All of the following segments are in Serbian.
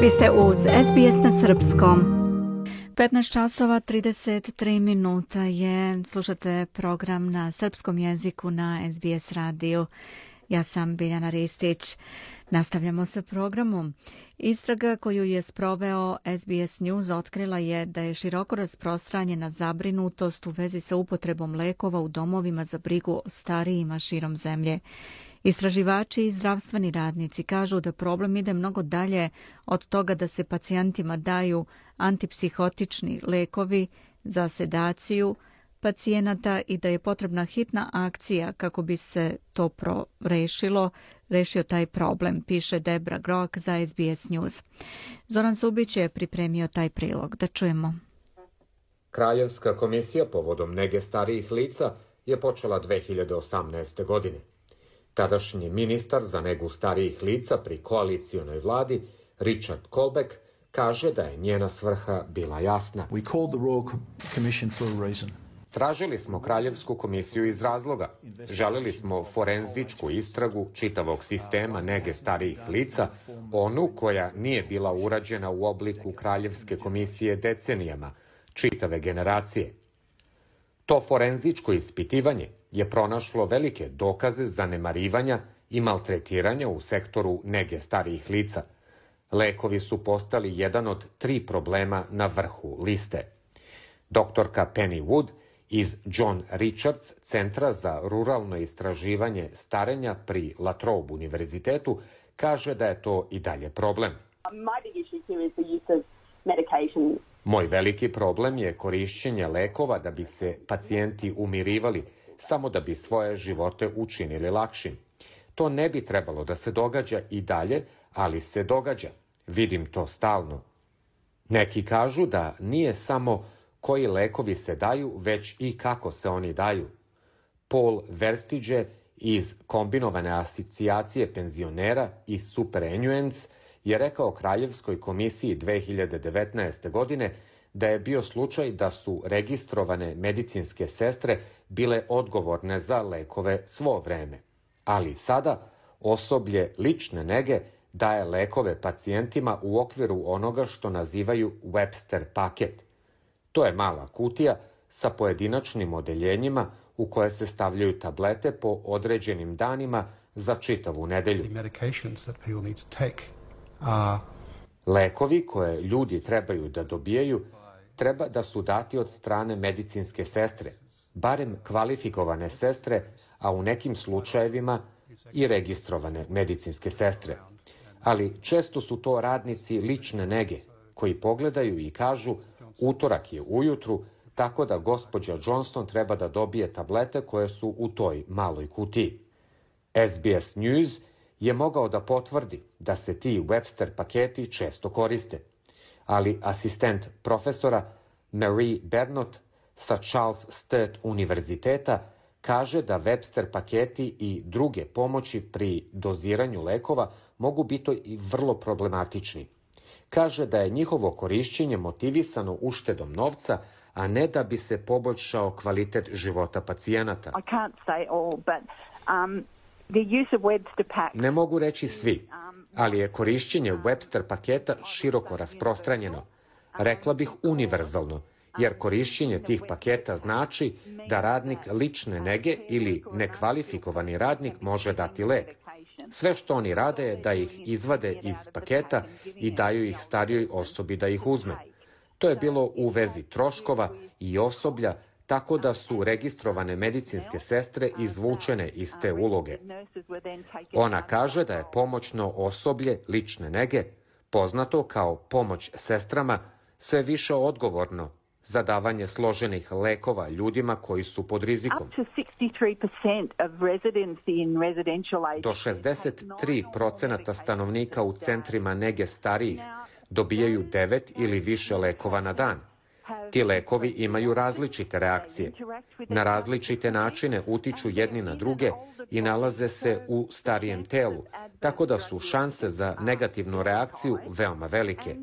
Vi ste uz SBS na Srpskom. 15 časova 33 minuta je, slušate program na srpskom jeziku na SBS radiju. Ja sam Biljana Ristić. Nastavljamo sa programom. Istraga koju je sproveo SBS News otkrila je da je široko rasprostranjena zabrinutost u vezi sa upotrebom lekova u domovima za brigu o starijima širom zemlje. Istraživači i zdravstveni radnici kažu da problem ide mnogo dalje od toga da se pacijentima daju antipsihotični lekovi za sedaciju pacijenata i da je potrebna hitna akcija kako bi se to pro rešilo, rešio taj problem, piše Debra Grok za SBS News. Zoran Subić je pripremio taj prilog. Da čujemo. Kraljevska komisija povodom nege starijih lica je počela 2018. godine. Tadašnji ministar za negu starijih lica pri koalicijonoj vladi, Richard Colbeck, kaže da je njena svrha bila jasna. We called the Royal Commission for a reason. Tražili smo Kraljevsku komisiju iz razloga. Želeli smo forenzičku istragu čitavog sistema nege starijih lica, onu koja nije bila urađena u obliku Kraljevske komisije decenijama, čitave generacije. To forenzičko ispitivanje je pronašlo velike dokaze zanemarivanja i maltretiranja u sektoru nege starijih lica. Lekovi su postali jedan od tri problema na vrhu liste. Doktorka Penny Wood iz John Richards Centra za ruralno istraživanje starenja pri La Trobe univerzitetu kaže da je to i dalje problem. Moj veliki problem je korišćenje lekova da bi se pacijenti umirivali, samo da bi svoje živote učinili lakšim. To ne bi trebalo da se događa i dalje, ali se događa. Vidim to stalno. Neki kažu da nije samo koji lekovi se daju, već i kako se oni daju. Paul Verstiđe iz kombinovane asocijacije penzionera i Superannuance je rekao Kraljevskoj komisiji 2019. godine da je bio slučaj da su registrovane medicinske sestre bile odgovorne za lekove svo vreme. Ali sada osoblje lične nege daje lekove pacijentima u okviru onoga što nazivaju Webster paket. To je mala kutija sa pojedinačnim odeljenjima u koje se stavljaju tablete po određenim danima za čitavu nedelju. Lekovi koje ljudi trebaju da dobijaju treba da su dati od strane medicinske sestre, barem kvalifikovane sestre, a u nekim slučajevima i registrovane medicinske sestre. Ali često su to radnici lične nege, koji pogledaju i kažu utorak je ujutru, tako da gospođa Johnson treba da dobije tablete koje su u toj maloj kutiji. SBS News je mogao da potvrdi da se ti Webster paketi često koriste, ali asistent profesora Marie Bernot sa Charles Sturt univerziteta kaže da Webster paketi i druge pomoći pri doziranju lekova mogu biti i vrlo problematični. Kaže da je njihovo korišćenje motivisano uštedom novca, a ne da bi se poboljšao kvalitet života pacijenata. Um, ne mogu reći svi, ali je korišćenje Webster paketa široko rasprostranjeno. Rekla bih univerzalno, jer korišćenje tih paketa znači da radnik lične nege ili nekvalifikovani radnik može dati lek. Sve što oni rade je da ih izvade iz paketa i daju ih starijoj osobi da ih uzme. To je bilo u vezi troškova i osoblja, tako da su registrovane medicinske sestre izvučene iz te uloge. Ona kaže da je pomoćno osoblje lične nege, poznato kao pomoć sestrama, sve više odgovorno za davanje složenih lekova ljudima koji su pod rizikom. Do 63% stanovnika u centrima nege starijih dobijaju devet ili više lekova na dan. Ti lekovi imaju različite reakcije. Na različite načine utiču jedni na druge i nalaze se u starijem telu, tako da su šanse za negativnu reakciju veoma velike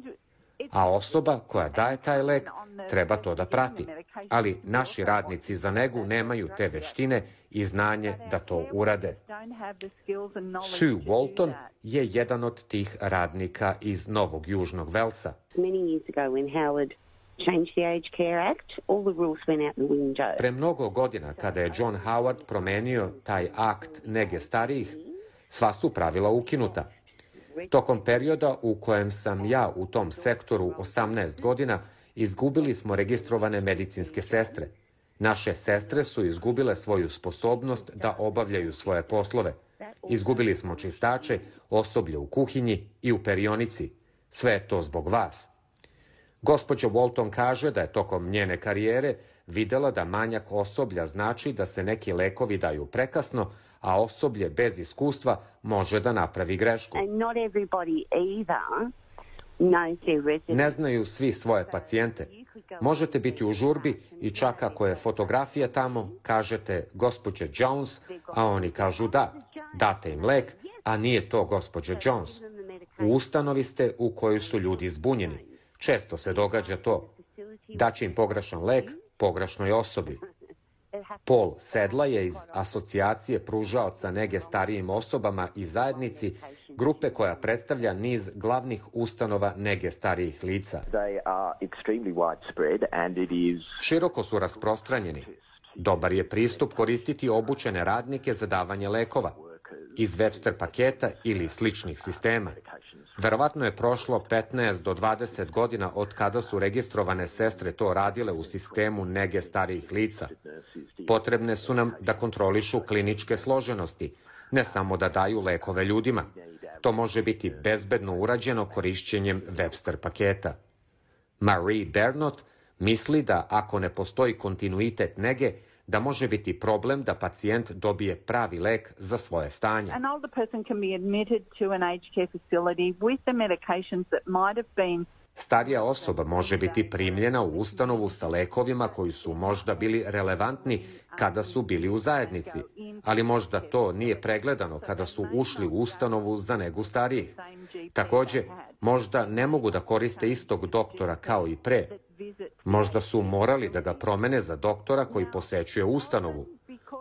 a osoba koja daje taj lek treba to da prati. ali naši radnici za negu nemaju te veštine i znanje da to urade. Sue Walton je jedan od tih radnika iz Novog Južnog Velsa. Pre mnogo godina, kada je John Howard promenio taj akt nege starijih, sva su pravila ukinuta. Tokom perioda u kojem sam ja u tom sektoru 18 godina, izgubili smo registrovane medicinske sestre. Naše sestre su izgubile svoju sposobnost da obavljaju svoje poslove. Izgubili smo čistače, osoblje u kuhinji i u perionici. Sve je to zbog vas. Gospođa Walton kaže da je tokom njene karijere videla da manjak osoblja znači da se neki lekovi daju prekasno, a osoblje bez iskustva može da napravi grešku. Ne znaju svi svoje pacijente. Možete biti u žurbi i čak ako je fotografija tamo, kažete gospođe Jones, a oni kažu da. Date im lek, a nije to gospođe Jones. U ustanovi ste u kojoj su ljudi zbunjeni. Često se događa to. Daći im pogrešan lek pogrešnoj osobi. Paul Sedla je iz asocijacije pružaoca nege starijim osobama i zajednici, grupe koja predstavlja niz glavnih ustanova nege starijih lica. Široko su rasprostranjeni. Dobar je pristup koristiti obučene radnike za davanje lekova iz Webster paketa ili sličnih sistema. Verovatno je prošlo 15 do 20 godina od kada su registrovane sestre to radile u sistemu nege starijih lica. Potrebne su nam da kontrolišu kliničke složenosti, ne samo da daju lekove ljudima. To može biti bezbedno urađeno korišćenjem Webster paketa. Marie Bernot misli da ako ne postoji kontinuitet nege, da može biti problem da pacijent dobije pravi lek za svoje stanje. An older person can be admitted to an aged care facility with the medications that might have been Starija osoba može biti primljena u ustanovu sa lekovima koji su možda bili relevantni kada su bili u zajednici, ali možda to nije pregledano kada su ušli u ustanovu za negu starijih. Takođe, možda ne mogu da koriste istog doktora kao i pre. Možda su morali da ga promene za doktora koji posećuje ustanovu.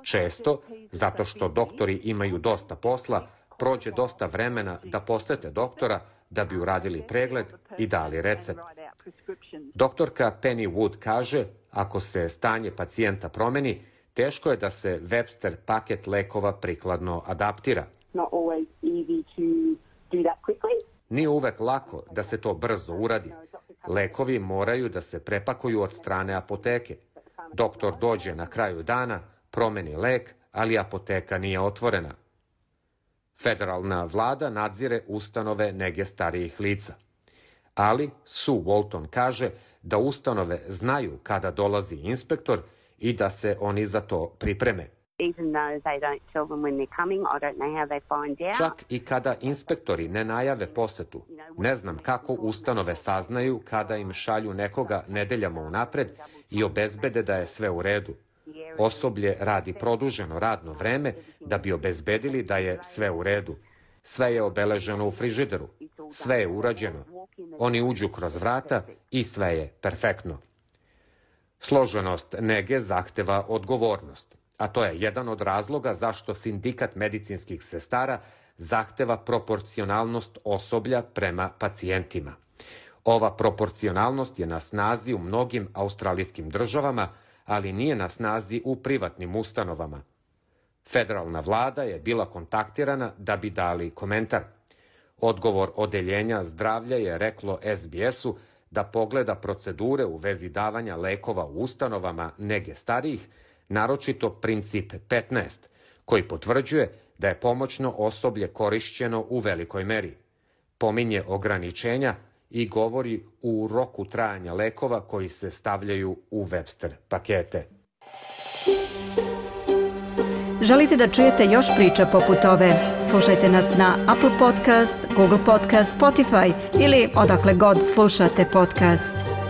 Često, zato što doktori imaju dosta posla, prođe dosta vremena da posete doktora da bi uradili pregled i dali recept. Doktorka Penny Wood kaže, ako se stanje pacijenta promeni, teško je da se Webster paket lekova prikladno adaptira. Nije uvek lako da se to brzo uradi. Lekovi moraju da se prepakuju od strane apoteke. Doktor dođe na kraju dana, promeni lek, ali apoteka nije otvorena. Federalna vlada nadzire ustanove nege starijih lica. Ali Sue Walton kaže da ustanove znaju kada dolazi inspektor i da se oni za to pripreme. Čak i kada inspektori ne najave posetu, ne znam kako ustanove saznaju kada im šalju nekoga nedeljama unapred i obezbede da je sve u redu. Osoblje radi produženo radno vreme da bi obezbedili da je sve u redu. Sve je obeleženo u frižideru. Sve je urađeno. Oni uđu kroz vrata i sve je perfektno. Složenost nege zahteva odgovornost, a to je jedan od razloga zašto sindikat medicinskih sestara zahteva proporcionalnost osoblja prema pacijentima. Ova proporcionalnost je na snazi u mnogim australijskim državama, ali nije na snazi u privatnim ustanovama. Federalna vlada je bila kontaktirana da bi dali komentar. Odgovor odeljenja zdravlja je reklo SBS-u da pogleda procedure u vezi davanja lekova u ustanovama nege starijih, naročito princip 15, koji potvrđuje da je pomoćno osoblje korišćeno u velikoj meri. Pominje ograničenja i govori u roku trajanja lekova koji se stavljaju u Webster pakete. Želite da čujete još priča poput ove? Slušajte nas na Apple Podcast, Google Podcast, Spotify ili odakle god slušate podcast.